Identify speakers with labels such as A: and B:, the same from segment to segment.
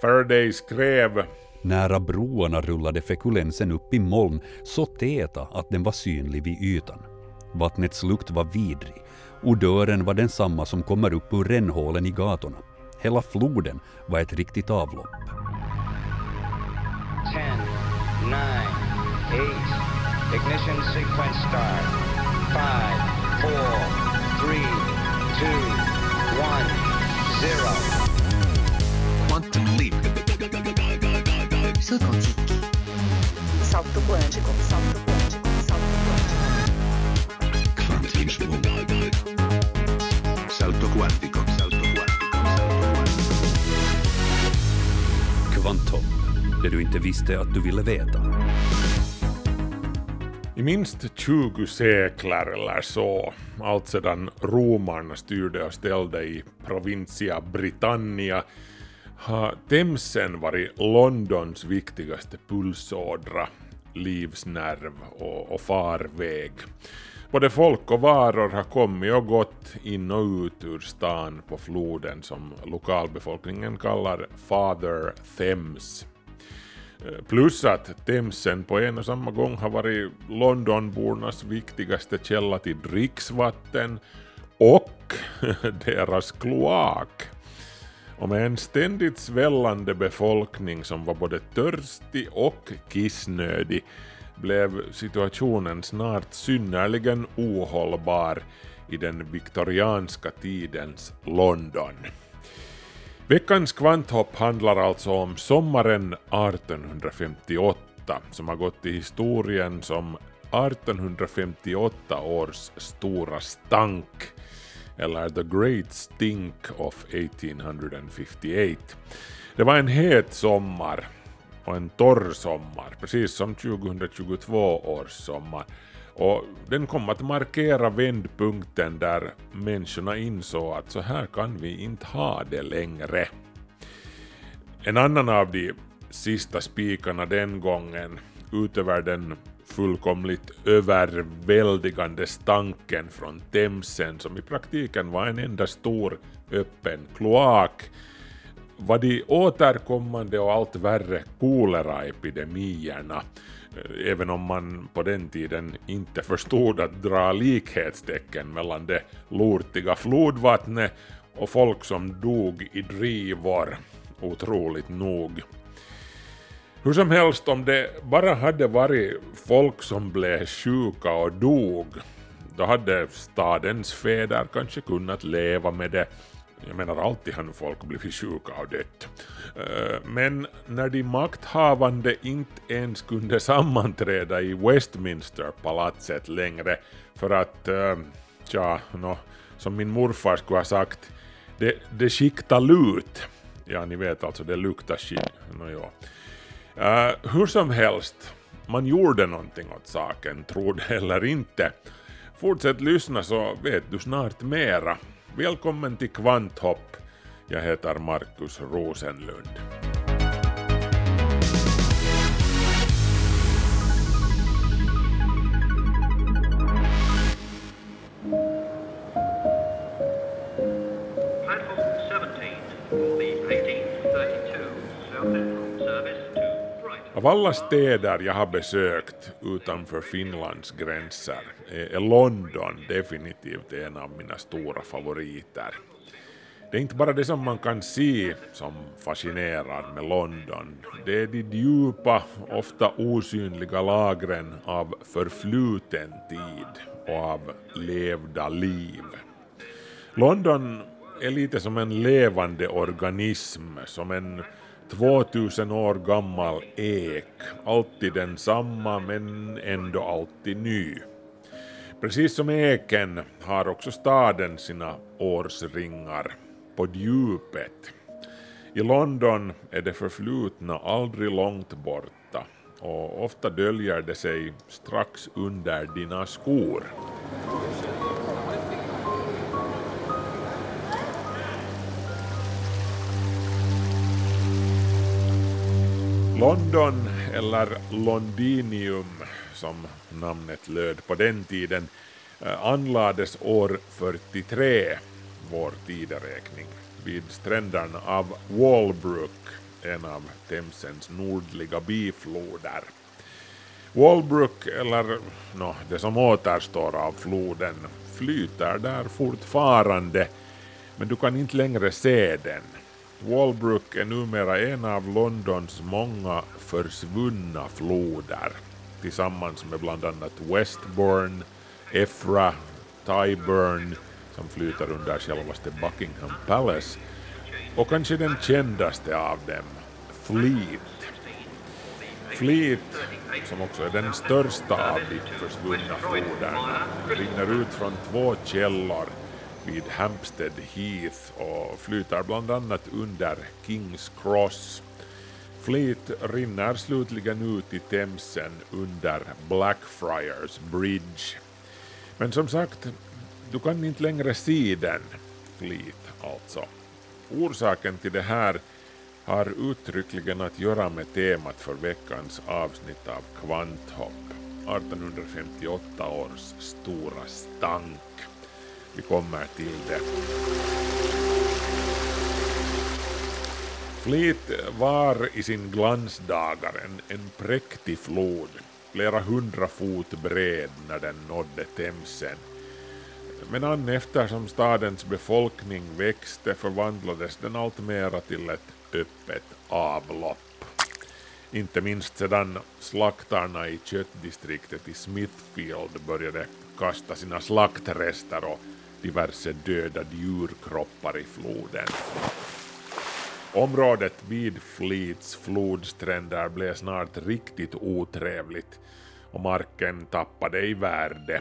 A: Faraday skrev
B: Nära broarna rullade fekulensen upp i moln så täta att den var synlig vid ytan. Vattnets lukt var vidrig. Odören var densamma som kommer upp ur rännhålen i gatorna. Hela floden var ett riktigt avlopp.
C: 10, 9, 8, ignition sequence start. 5, 4, 3, 2, 1, 0.
D: Salto quântico, salto quântico, salto quântico.
E: Salto quantico. Salto quantico. Salto quantico.
B: Kvanthopp, det du inte visste att du ville veta.
A: I minst 20 sekler eller så, allt sedan romarna styrde och ställde i Provincia Britannia, har Themsen varit Londons viktigaste pulsådra, livsnerv och, och farväg. Både folk och varor har kommit och gått in och ut ur stan på floden som lokalbefolkningen kallar Father Thames. Eh, plus att Themsen på en och samma gång har varit Londonbornas viktigaste källa till dricksvatten och deras kloak. Och med en ständigt svällande befolkning som var både törstig och kissnödig blev situationen snart synnerligen ohållbar i den viktorianska tidens London. Veckans kvanthopp handlar alltså om sommaren 1858 som har gått i historien som 1858 års stora stank eller The Great Stink of 1858. Det var en het sommar och en torr sommar, precis som 2022 års sommar. Och den kom att markera vändpunkten där människorna insåg att så här kan vi inte ha det längre. En annan av de sista spikarna den gången, utöver den fullkomligt överväldigande stanken från Themsen som i praktiken var en enda stor öppen kloak, var de återkommande och allt värre koleraepidemierna, eh, även om man på den tiden inte förstod att dra likhetstecken mellan det lortiga flodvattnet och folk som dog i drivor, otroligt nog. Hur som helst, om det bara hade varit folk som blev sjuka och dog, då hade stadens fäder kanske kunnat leva med det. Jag menar, alltid har nu folk blivit sjuka och dött. Eh, men när de makthavande inte ens kunde sammanträda i Westminsterpalatset längre för att, ja, tja, som min morfar skulle ha sagt, det, det skiktar lut. Ja, ni vet alltså, det luktar skit. No, ja. Uh, hur som helst, man gjorde någonting åt saken, tro det eller inte. Fortsätt lyssna så vet du snart mera. Välkommen till Kvanthopp. Jag heter Markus Rosenlund. Av alla städer jag har besökt utanför Finlands gränser är London definitivt en av mina stora favoriter. Det är inte bara det som man kan se som fascinerar med London. Det är de djupa, ofta osynliga lagren av förfluten tid och av levda liv. London är lite som en levande organism, som en 2000 år gammal ek, alltid densamma men ändå alltid ny. Precis som eken har också staden sina årsringar på djupet. I London är det förflutna aldrig långt borta och ofta döljer det sig strax under dina skor. London, eller Londinium som namnet löd på den tiden, eh, anlades år 43, vår tideräkning, vid stränderna av Walbrook en av Themsens nordliga bifloder. Walbrook, eller no, det som återstår av floden, flyter där fortfarande, men du kan inte längre se den. Walbrook är numera en av Londons många försvunna floder, tillsammans med bland annat Westbourne, Efra, Tyburn, som flyter under självaste Buckingham Palace, och kanske den kändaste av dem, Fleet. Fleet, som också är den största av de försvunna floderna, rinner ut från två källor vid Hampstead Heath och flyter bland annat under Kings Cross. Fleet rinner slutligen ut i Themsen under Blackfriars Bridge. Men som sagt, du kan inte längre se den, Fleet alltså. Orsaken till det här har uttryckligen att göra med temat för veckans avsnitt av Kvanthopp, 1858 års stora stank. Vi kommer till det. Flit var i sin glansdagar en, en präktig flod, flera hundra fot bred när den nådde Themsen. Men an eftersom stadens befolkning växte förvandlades den alltmera till ett öppet avlopp. Inte minst sedan slaktarna i köttdistriktet i Smithfield började kasta sina slaktrester och diverse döda djurkroppar i floden. Området vid Fleets flodstränder blev snart riktigt otrevligt och marken tappade i värde.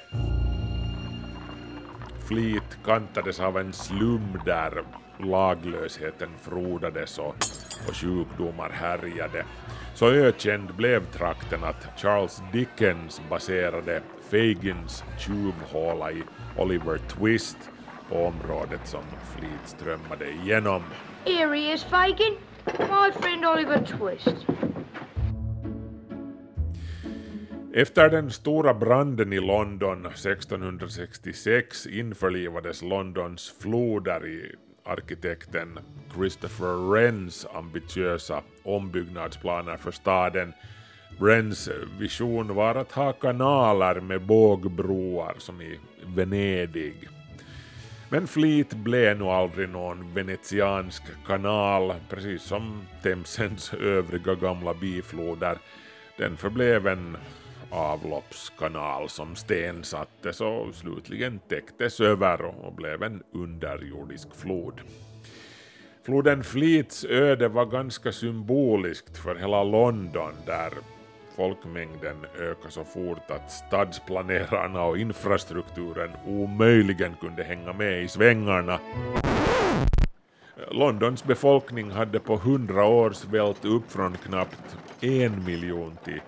A: Fleet kantades av en slum där laglösheten frodades och, och sjukdomar härjade. Så ökänd blev trakten att Charles Dickens baserade Fagins tjuvhåla i Oliver Twist på området som Fleet strömmade igenom.
F: Here he is, Fagin. My friend Oliver Twist.
A: Efter den stora branden i London 1666 införlivades Londons floder i arkitekten Christopher Wrens ambitiösa ombyggnadsplaner för staden. Brens vision var att ha kanaler med bågbroar som i Venedig. Men Fleet blev nog aldrig någon venetiansk kanal, precis som Themsens övriga gamla bifloder. Den förblev en avloppskanal som stensattes och slutligen täcktes över och blev en underjordisk flod. Floden Fleets öde var ganska symboliskt för hela London där folkmängden ökade så fort att stadsplanerarna och infrastrukturen omöjligen kunde hänga med i svängarna. Londons befolkning hade på hundra år svällt upp från knappt en miljon till,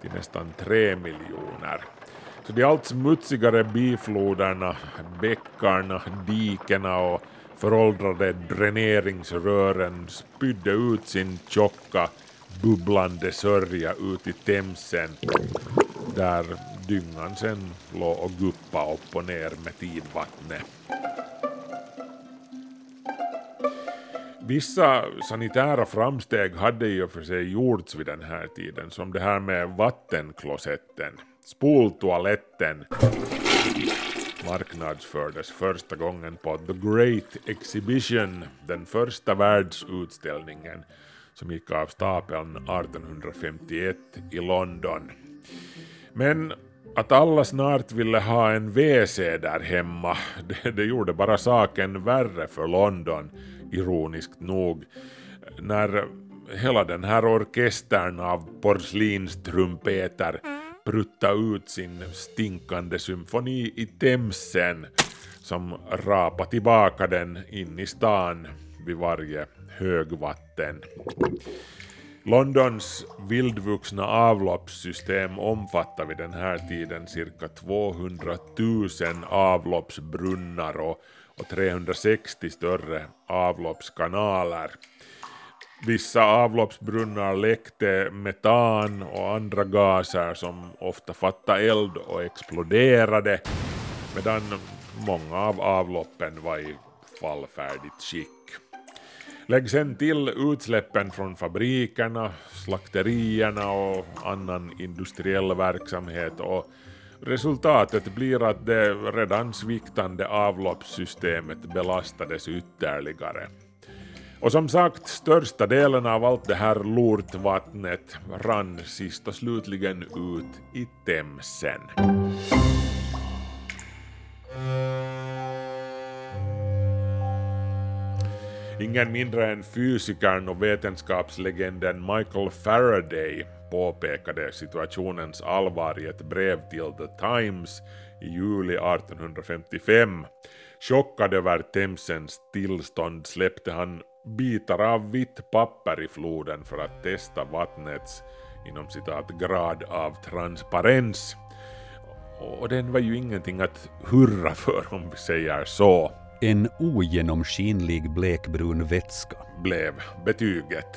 A: till nästan tre miljoner. Så de allt smutsigare bifloderna, bäckarna, dikena och föråldrade dräneringsrören spydde ut sin tjocka bubblande sörja ut i Themsen där dyngan sen låg och guppa upp och ner med tidvattnet. Vissa sanitära framsteg hade i och för sig gjorts vid den här tiden, som det här med vattenklosetten, spoltoaletten marknadsfördes första gången på The Great Exhibition, den första världsutställningen som gick av stapeln 1851 i London. Men att alla snart ville ha en WC där hemma, det, det gjorde bara saken värre för London, ironiskt nog, när hela den här orkestern av porslinstrumpeter prutta ut sin stinkande symfoni i Themsen som rapa tillbaka den in i stan vid varje högvatten. Londons vildvuxna avloppssystem omfattar vid den här tiden cirka 200 000 avloppsbrunnar och, och 360 större avloppskanaler. Vissa avloppsbrunnar läckte metan och andra gaser som ofta fattade eld och exploderade, medan många av avloppen var i fallfärdigt skick. Lägg sen till utsläppen från fabrikerna, slakterierna och annan industriell verksamhet och resultatet blir att det redan sviktande avloppssystemet belastades ytterligare. Och som sagt, största delen av allt det här lortvattnet rann sist och slutligen ut i Themsen. Ingen mindre än fysikern och vetenskapslegenden Michael Faraday påpekade situationens allvar i ett brev till The Times i juli 1855. Chockad över Themsens tillstånd släppte han bitar av vitt papper i floden för att testa vattnets inom citat grad av transparens. Och den var ju ingenting att hurra för om vi säger så,
B: en ogenomskinlig blekbrun vätska.
A: blev betyget.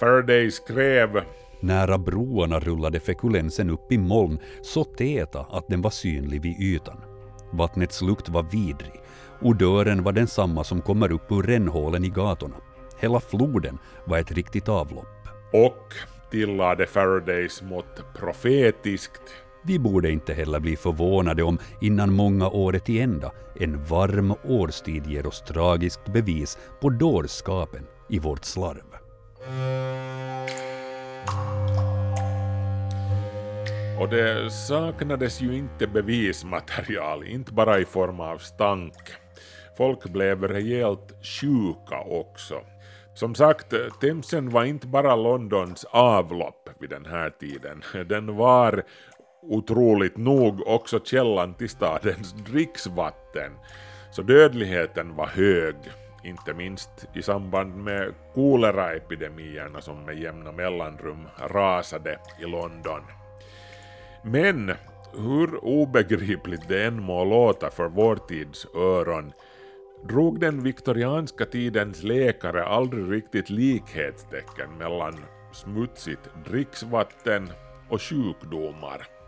A: Faraday skrev
B: Nära broarna rullade fekulensen upp i moln så täta att den var synlig vid ytan. Vattnets lukt var vidrig. Odören var densamma som kommer upp ur rännhålen i gatorna. Hela floden var ett riktigt avlopp.
A: och tillade Faraday smått profetiskt
B: vi borde inte heller bli förvånade om innan många år till ända en varm årstid ger oss tragiskt bevis på dårskapen i vårt slarv.
A: Och det saknades ju inte bevismaterial, inte bara i form av stank. Folk blev rejält sjuka också. Som sagt, Themsen var inte bara Londons avlopp vid den här tiden. Den var otroligt nog också källan till stadens dricksvatten. Så dödligheten var hög, inte minst i samband med koleraepidemierna som med jämna mellanrum rasade i London. Men hur obegripligt det än må låta för vår tids öron drog den viktorianska tidens läkare aldrig riktigt likhetstecken mellan smutsigt dricksvatten och sjukdomar.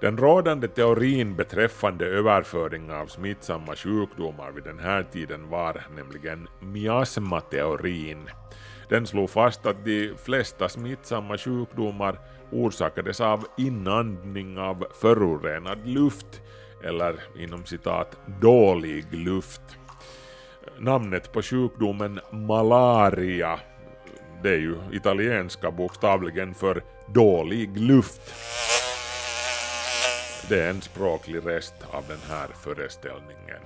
A: Den rådande teorin beträffande överföring av smittsamma sjukdomar vid den här tiden var nämligen miasmateorin. Den slog fast att de flesta smittsamma sjukdomar orsakades av inandning av förorenad luft eller inom citat dålig luft. Namnet på sjukdomen malaria, det är ju italienska bokstavligen för dålig luft. Det är en språklig rest av den här föreställningen.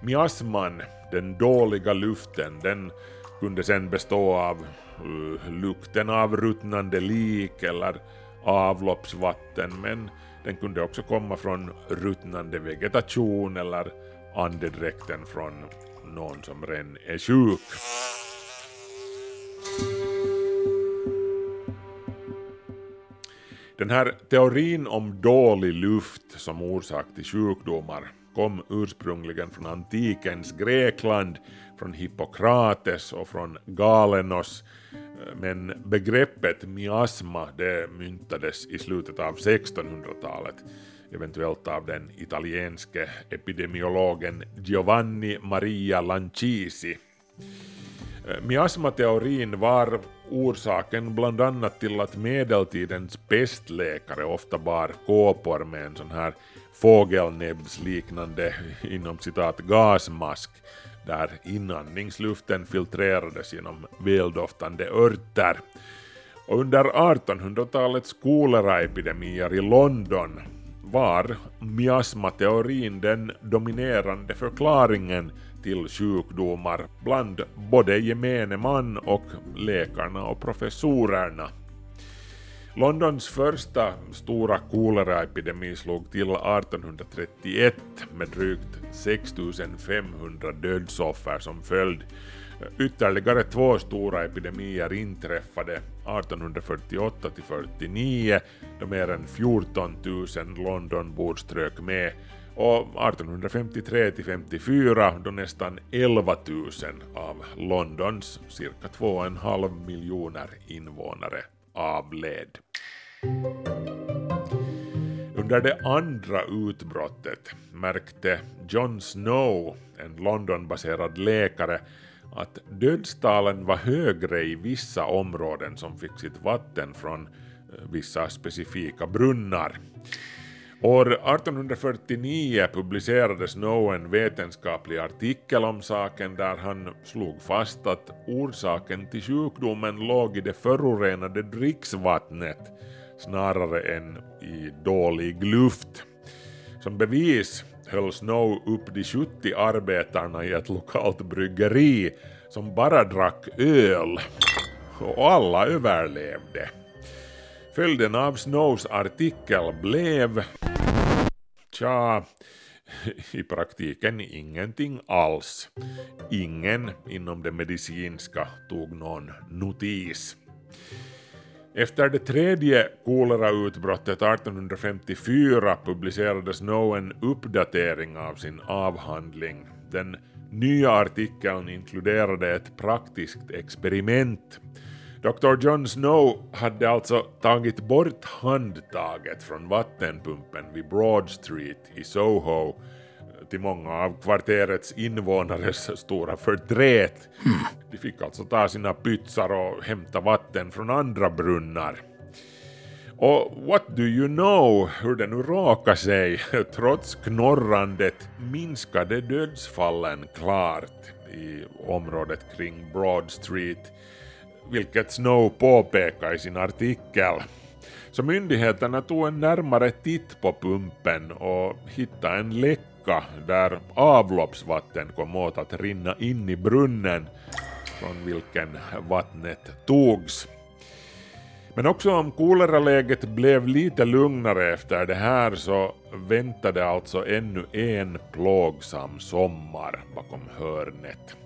A: Miasman, den dåliga luften, den kunde sen bestå av uh, lukten av ruttnande lik eller avloppsvatten, men den kunde också komma från ruttnande vegetation eller andedräkten från någon som redan är sjuk. Den här teorin om dålig luft som orsak till sjukdomar kom ursprungligen från antikens Grekland, från Hippokrates och från Galenos, men begreppet miasma det myntades i slutet av 1600-talet, eventuellt av den italienske epidemiologen Giovanni Maria Lancisi. Miasmateorin var orsaken bland annat till att medeltidens pestläkare ofta bar kåpor med en sån här fågelnäbbsliknande inom citat gasmask där inandningsluften filtrerades genom väldoftande örter. Och under 1800-talets koleraepidemier i London var miasmateorin den dominerande förklaringen till sjukdomar bland både gemene man och läkarna och professorerna. Londons första stora koleraepidemi slog till 1831 med drygt 6500 dödsoffer som följd. Ytterligare två stora epidemier inträffade 1848 49 då mer än 14 000 Londonbor strök med och 1853 till 54 då nästan 11 000 av Londons cirka 2,5 miljoner invånare avled. Under det andra utbrottet märkte John Snow, en Londonbaserad läkare, att dödstalen var högre i vissa områden som fick sitt vatten från eh, vissa specifika brunnar. År 1849 publicerade Snow en vetenskaplig artikel om saken där han slog fast att orsaken till sjukdomen låg i det förorenade dricksvattnet snarare än i dålig luft. Som bevis höll Snow upp de 70 arbetarna i ett lokalt bryggeri som bara drack öl. Och alla överlevde. Följden av Snows artikel blev... Tja, i praktiken ingenting alls. Ingen inom det medicinska tog någon notis. Efter det tredje kolerautbrottet 1854 publicerade Snow en uppdatering av sin avhandling. Den nya artikeln inkluderade ett praktiskt experiment. Dr. John Snow hade alltså tagit bort handtaget från vattenpumpen vid Broad Street i Soho eh, till många av kvarterets invånares stora förtret. De fick alltså ta sina pytsar och hämta vatten från andra brunnar. Och what do you know, hur det nu råkar sig, trots knorrandet minskade dödsfallen klart i området kring Broad Street, vilket Snow påpekar i sin artikel. Så myndigheterna tog en närmare titt på pumpen och hittade en läcka där avloppsvatten kom åt att rinna in i brunnen från vilken vattnet togs. Men också om koleraläget blev lite lugnare efter det här så väntade alltså ännu en plågsam sommar bakom hörnet.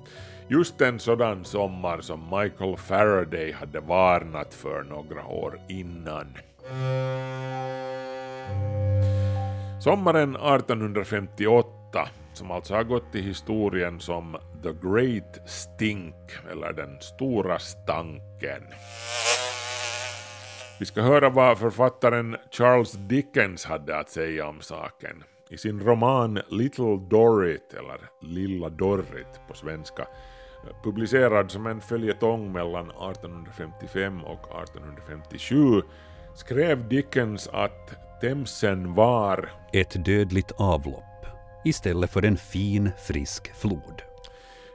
A: Just en sådan sommar som Michael Faraday hade varnat för några år innan. Sommaren 1858, som alltså har gått till historien som The Great Stink, eller den stora stanken. Vi ska höra vad författaren Charles Dickens hade att säga om saken. I sin roman Little Dorrit, eller Lilla Dorrit på svenska, publicerad som en följetong mellan 1855 och 1857, skrev Dickens att Themsen var
B: Ett dödligt avlopp istället för en fin, frisk flod.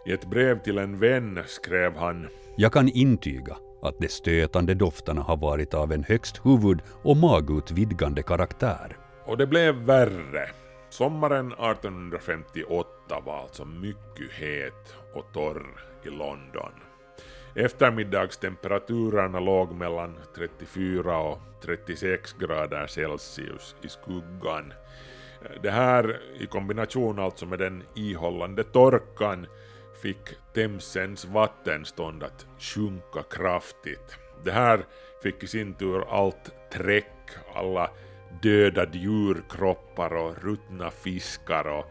A: i ett brev till en vän skrev han
B: Jag kan intyga att de stötande dofterna har varit av en högst huvud och magutvidgande karaktär.
A: Och det blev värre. Sommaren 1858 var alltså mycket het och torr i London. Eftermiddagstemperaturerna låg mellan 34 och 36 grader Celsius i skuggan. Det här i kombination alltså med den ihållande torkan fick Themsens vattenstånd att sjunka kraftigt. Det här fick i sin tur allt träck, alla döda djurkroppar och ruttna fiskar och,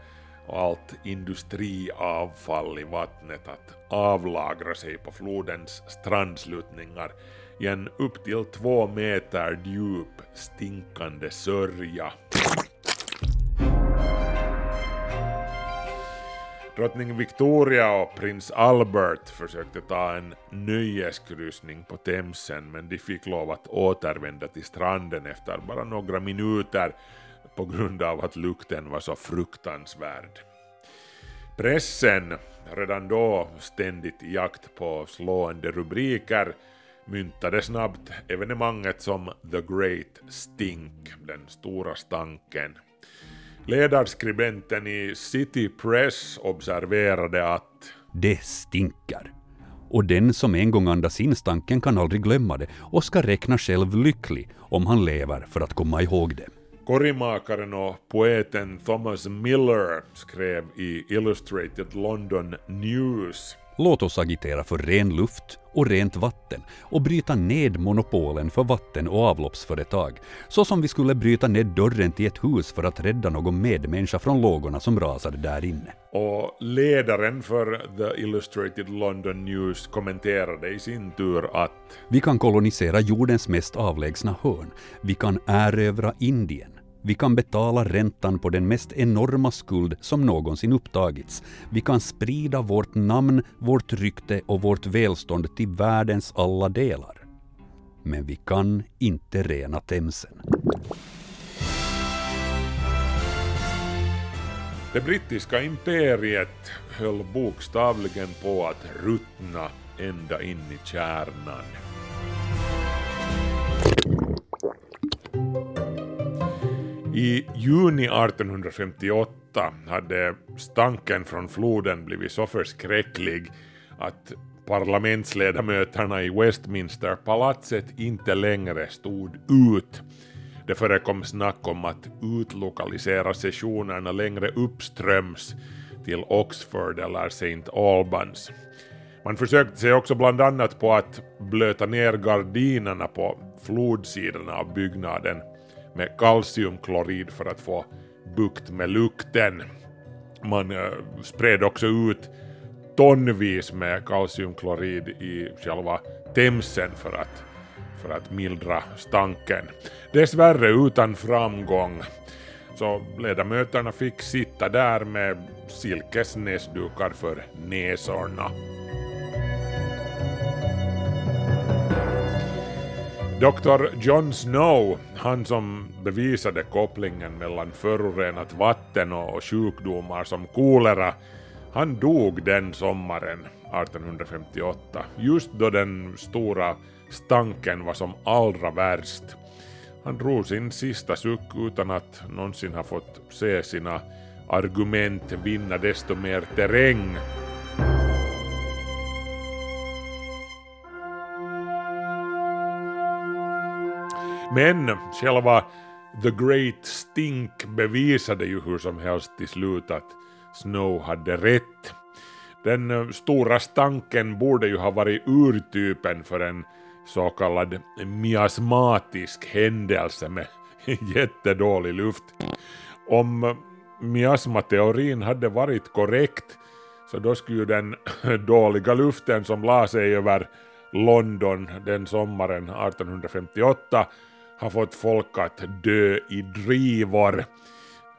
A: och allt industriavfall i vattnet att avlagra sig på flodens strandsluttningar i en upp till två meter djup stinkande sörja. Drottning Victoria och prins Albert försökte ta en nöjeskryssning på Themsen men de fick lov att återvända till stranden efter bara några minuter på grund av att lukten var så fruktansvärd. Pressen, redan då ständigt i jakt på slående rubriker, myntade snabbt evenemanget som The Great Stink, den stora stanken. Ledarskribenten i City Press observerade att
B: Det stinker. Och den som en gång andas in stanken kan aldrig glömma det och ska räkna själv lycklig om han lever för att komma ihåg det.
A: korgmakaren och poeten Thomas Miller skrev i Illustrated London News
B: Låt oss agitera för ren luft och rent vatten och bryta ned monopolen för vatten och avloppsföretag, så som vi skulle bryta ned dörren till ett hus för att rädda någon medmänniska från lågorna som rasade där inne.
A: och ledaren för The Illustrated London News kommenterade i sin tur att
B: Vi kan kolonisera jordens mest avlägsna hörn. Vi kan erövra Indien. Vi kan betala räntan på den mest enorma skuld som någonsin upptagits. Vi kan sprida vårt namn, vårt rykte och vårt välstånd till världens alla delar. Men vi kan inte rena Themsen.
A: Det brittiska imperiet höll bokstavligen på att ruttna ända in i kärnan. I juni 1858 hade stanken från floden blivit så förskräcklig att parlamentsledamöterna i Westminsterpalatset inte längre stod ut. Det förekom snack om att utlokalisera sessionerna längre uppströms till Oxford eller St. Albans. Man försökte sig också bland annat på att blöta ner gardinerna på flodsidorna av byggnaden med kalciumklorid för att få bukt med lukten. Man eh, spred också ut tonvis med kalciumklorid i själva Themsen för att, för att mildra stanken. Dessvärre utan framgång. Så ledamöterna fick sitta där med silkesnäsdukar för näsorna. Dr. John Snow, han som bevisade kopplingen mellan förorenat vatten och sjukdomar som kolera, han dog den sommaren 1858, just då den stora stanken var som allra värst. Han drog sin sista suck utan att någonsin ha fått se sina argument vinna desto mer terräng. Men själva The Great Stink bevisade ju hur som helst till slut att Snow hade rätt. Den stora stanken borde ju ha varit urtypen för en så kallad miasmatisk händelse med jättedålig luft. Om miasmateorin hade varit korrekt så då skulle ju den dåliga luften som la sig över London den sommaren 1858 har fått folk att dö i drivor.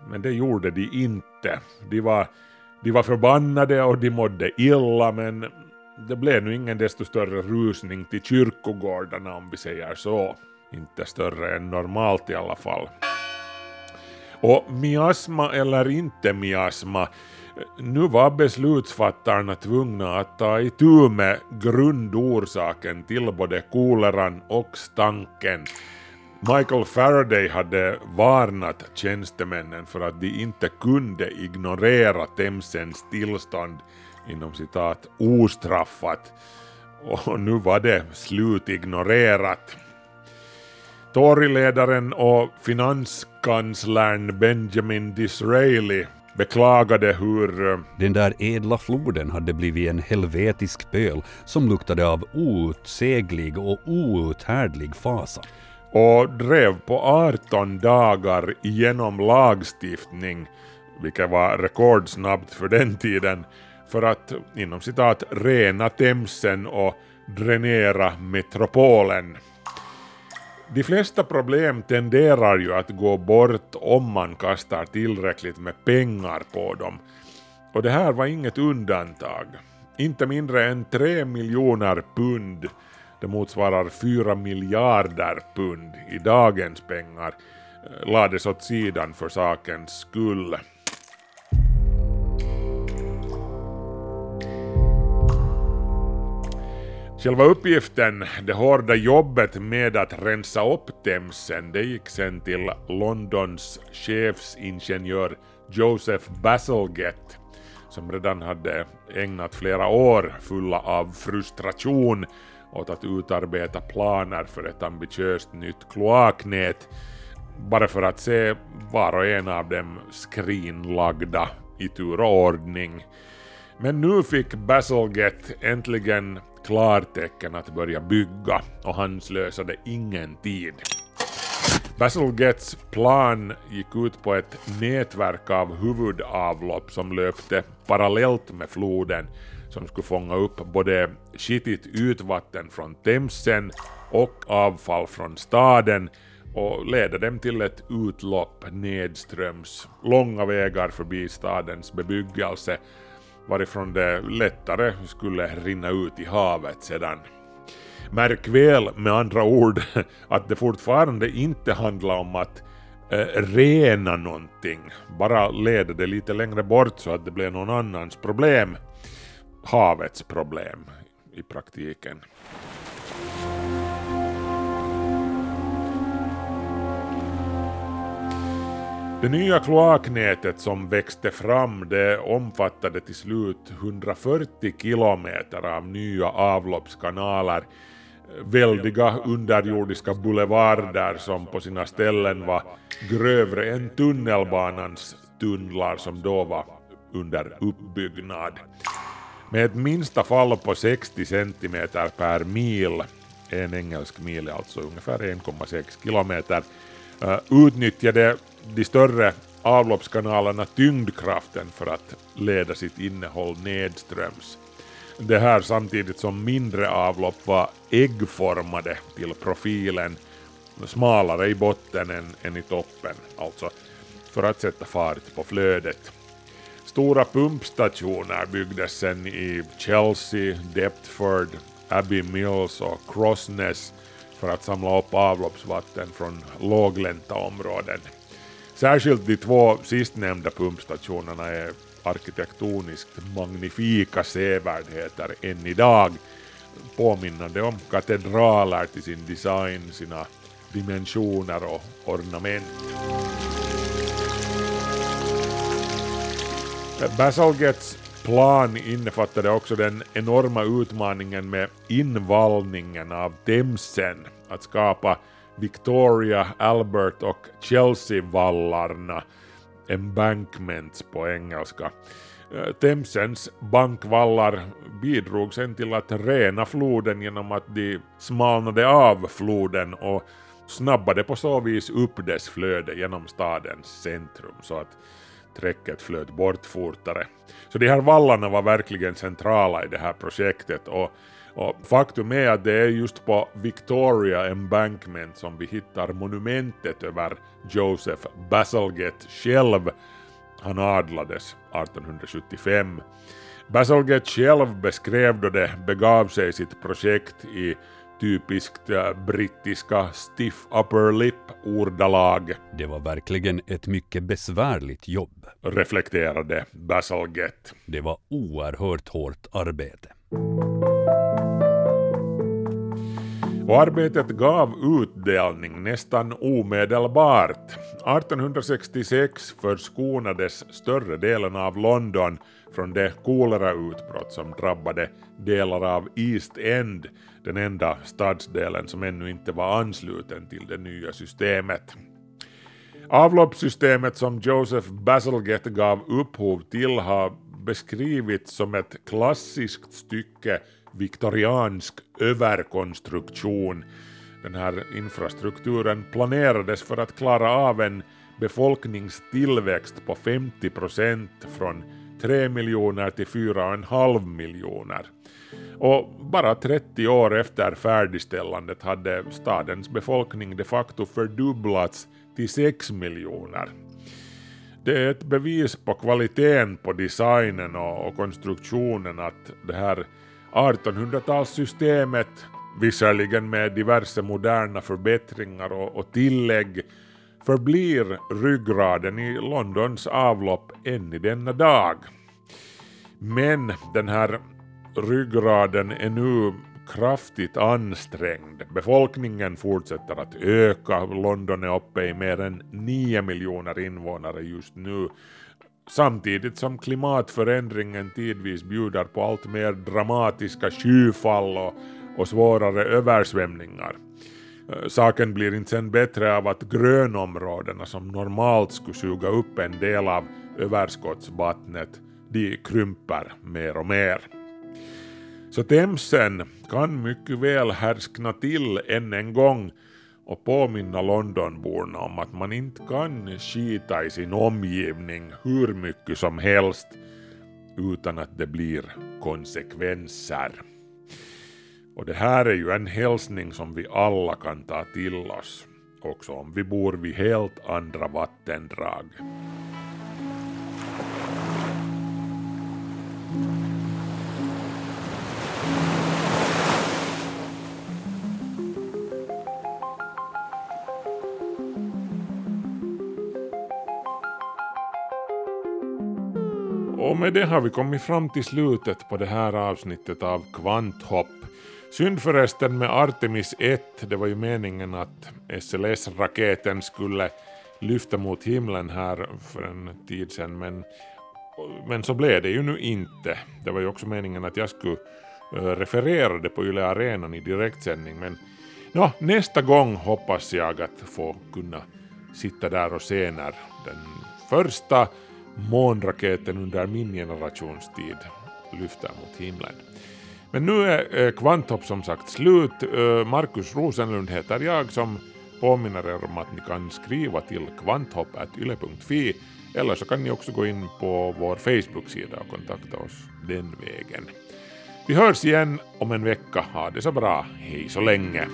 A: Men det gjorde de inte. De var, de var förbannade och de mådde illa men det blev nu ingen desto större rusning till kyrkogårdarna om vi säger så. Inte större än normalt i alla fall. Och miasma eller inte miasma, nu var beslutsfattarna tvungna att ta itu med grundorsaken till både koleran och stanken. Michael Faraday hade varnat tjänstemännen för att de inte kunde ignorera Themsens tillstånd inom citat ostraffat och nu var det slutignorerat. Toryledaren och finanskanslern Benjamin Disraeli beklagade hur eh,
B: Den där ädla floden hade blivit en helvetisk pöl som luktade av outsäglig och outhärdlig fasa
A: och drev på 18 dagar genom lagstiftning, vilket var rekordsnabbt för den tiden, för att inom citat rena Themsen och dränera metropolen. De flesta problem tenderar ju att gå bort om man kastar tillräckligt med pengar på dem. Och det här var inget undantag. Inte mindre än 3 miljoner pund, det motsvarar 4 miljarder pund i dagens pengar, eh, lades åt sidan för sakens skull. Själva uppgiften, det hårda jobbet med att rensa upp Themsen, det gick sen till Londons chefsingenjör Joseph Bazalgette som redan hade ägnat flera år fulla av frustration åt att utarbeta planer för ett ambitiöst nytt kloaknät bara för att se var och en av dem skrinlagda i tur och ordning. Men nu fick BasilGet äntligen klartecken att börja bygga och han slösade ingen tid. BaselGets plan gick ut på ett nätverk av huvudavlopp som löpte parallellt med floden som skulle fånga upp både skitigt ytvatten från Themsen och avfall från staden och leda dem till ett utlopp nedströms, långa vägar förbi stadens bebyggelse, varifrån det lättare skulle rinna ut i havet sedan. Märk väl med andra ord att det fortfarande inte handlar om att eh, rena någonting, bara leda det lite längre bort så att det blir någon annans problem. Havets problem i praktiken. Det nya kloaknätet som växte fram det omfattade till slut 140 kilometer av nya avloppskanaler, väldiga underjordiska boulevarder som på sina ställen var grövre än tunnelbanans tunnlar som då var under uppbyggnad. Med ett minsta fall på 60 centimeter per mil, en engelsk mil är alltså ungefär 1,6 kilometer, eh, utnyttjade de större avloppskanalerna tyngdkraften för att leda sitt innehåll nedströms. Det här samtidigt som mindre avlopp var äggformade till profilen, smalare i botten än, än i toppen, alltså för att sätta fart på flödet. Stora pumpstationer byggdes sen i Chelsea, Deptford, Abbey Mills och Crossness för att samla upp avloppsvatten från låglänta områden. Särskilt de två sistnämnda pumpstationerna är arkitektoniskt magnifika sevärdheter än idag, påminnande om katedraler till sin design, sina dimensioner och ornament. Basalgets plan innefattade också den enorma utmaningen med invallningen av Themsen, att skapa Victoria, Albert och Chelsea-vallarna, embankments på engelska. Eh, Themsens bankvallar bidrog sen till att rena floden genom att de smalnade av floden och snabbade på så vis upp dess flöde genom stadens centrum så att träcket flöt bort fortare. Så de här vallarna var verkligen centrala i det här projektet och och faktum är att det är just på Victoria Embankment som vi hittar monumentet över Joseph Bazalgette själv. Han adlades 1875. Bazalgette själv beskrev då det begav sig sitt projekt i typiskt äh, brittiska stiff upper lip ordalag.
B: Det var verkligen ett mycket besvärligt jobb.
A: Reflekterade Bazalgette.
B: Det var oerhört hårt arbete.
A: Och arbetet gav utdelning nästan omedelbart. 1866 förskonades större delen av London från det kolerautbrott som drabbade delar av East End, den enda stadsdelen som ännu inte var ansluten till det nya systemet. Avloppssystemet som Joseph Bazalgette gav upphov till har beskrivits som ett klassiskt stycke viktoriansk överkonstruktion. Den här infrastrukturen planerades för att klara av en befolkningstillväxt på 50 procent från 3 miljoner till 4,5 miljoner. Och bara 30 år efter färdigställandet hade stadens befolkning de facto fördubblats till 6 miljoner. Det är ett bevis på kvaliteten på designen och konstruktionen att det här 1800-talssystemet, visserligen med diverse moderna förbättringar och, och tillägg, förblir ryggraden i Londons avlopp än i denna dag. Men den här ryggraden är nu kraftigt ansträngd. Befolkningen fortsätter att öka. London är uppe i mer än 9 miljoner invånare just nu samtidigt som klimatförändringen tidvis bjuder på allt mer dramatiska skyfall och, och svårare översvämningar. Eh, saken blir inte sen bättre av att grönområdena som normalt skulle suga upp en del av överskottsvattnet, de krymper mer och mer. Så Themsen kan mycket väl härskna till än en gång och påminna Londonborna om att man inte kan skita i sin omgivning hur mycket som helst utan att det blir konsekvenser. Och det här är ju en hälsning som vi alla kan ta till oss. också om vi bor vid helt andra vattendrag. Och med det har vi kommit fram till slutet på det här avsnittet av Kvanthopp. Synd förresten med Artemis 1, det var ju meningen att SLS-raketen skulle lyfta mot himlen här för en tid sedan, men, men så blev det ju nu inte. Det var ju också meningen att jag skulle eh, referera det på Yle Arenan i direktsändning, men ja, nästa gång hoppas jag att få kunna sitta där och se när den första månraketen under min generationstid lyfter mot himlen. Men nu är eh, Kvanthopp som sagt slut. Eh, Markus Rosenlund heter jag som påminner er om att ni kan skriva till kvanthopp.yle.fi eller så kan ni också gå in på vår Facebook-sida och kontakta oss den vägen. Vi hörs igen om en vecka. Ha det så bra. Hej så länge.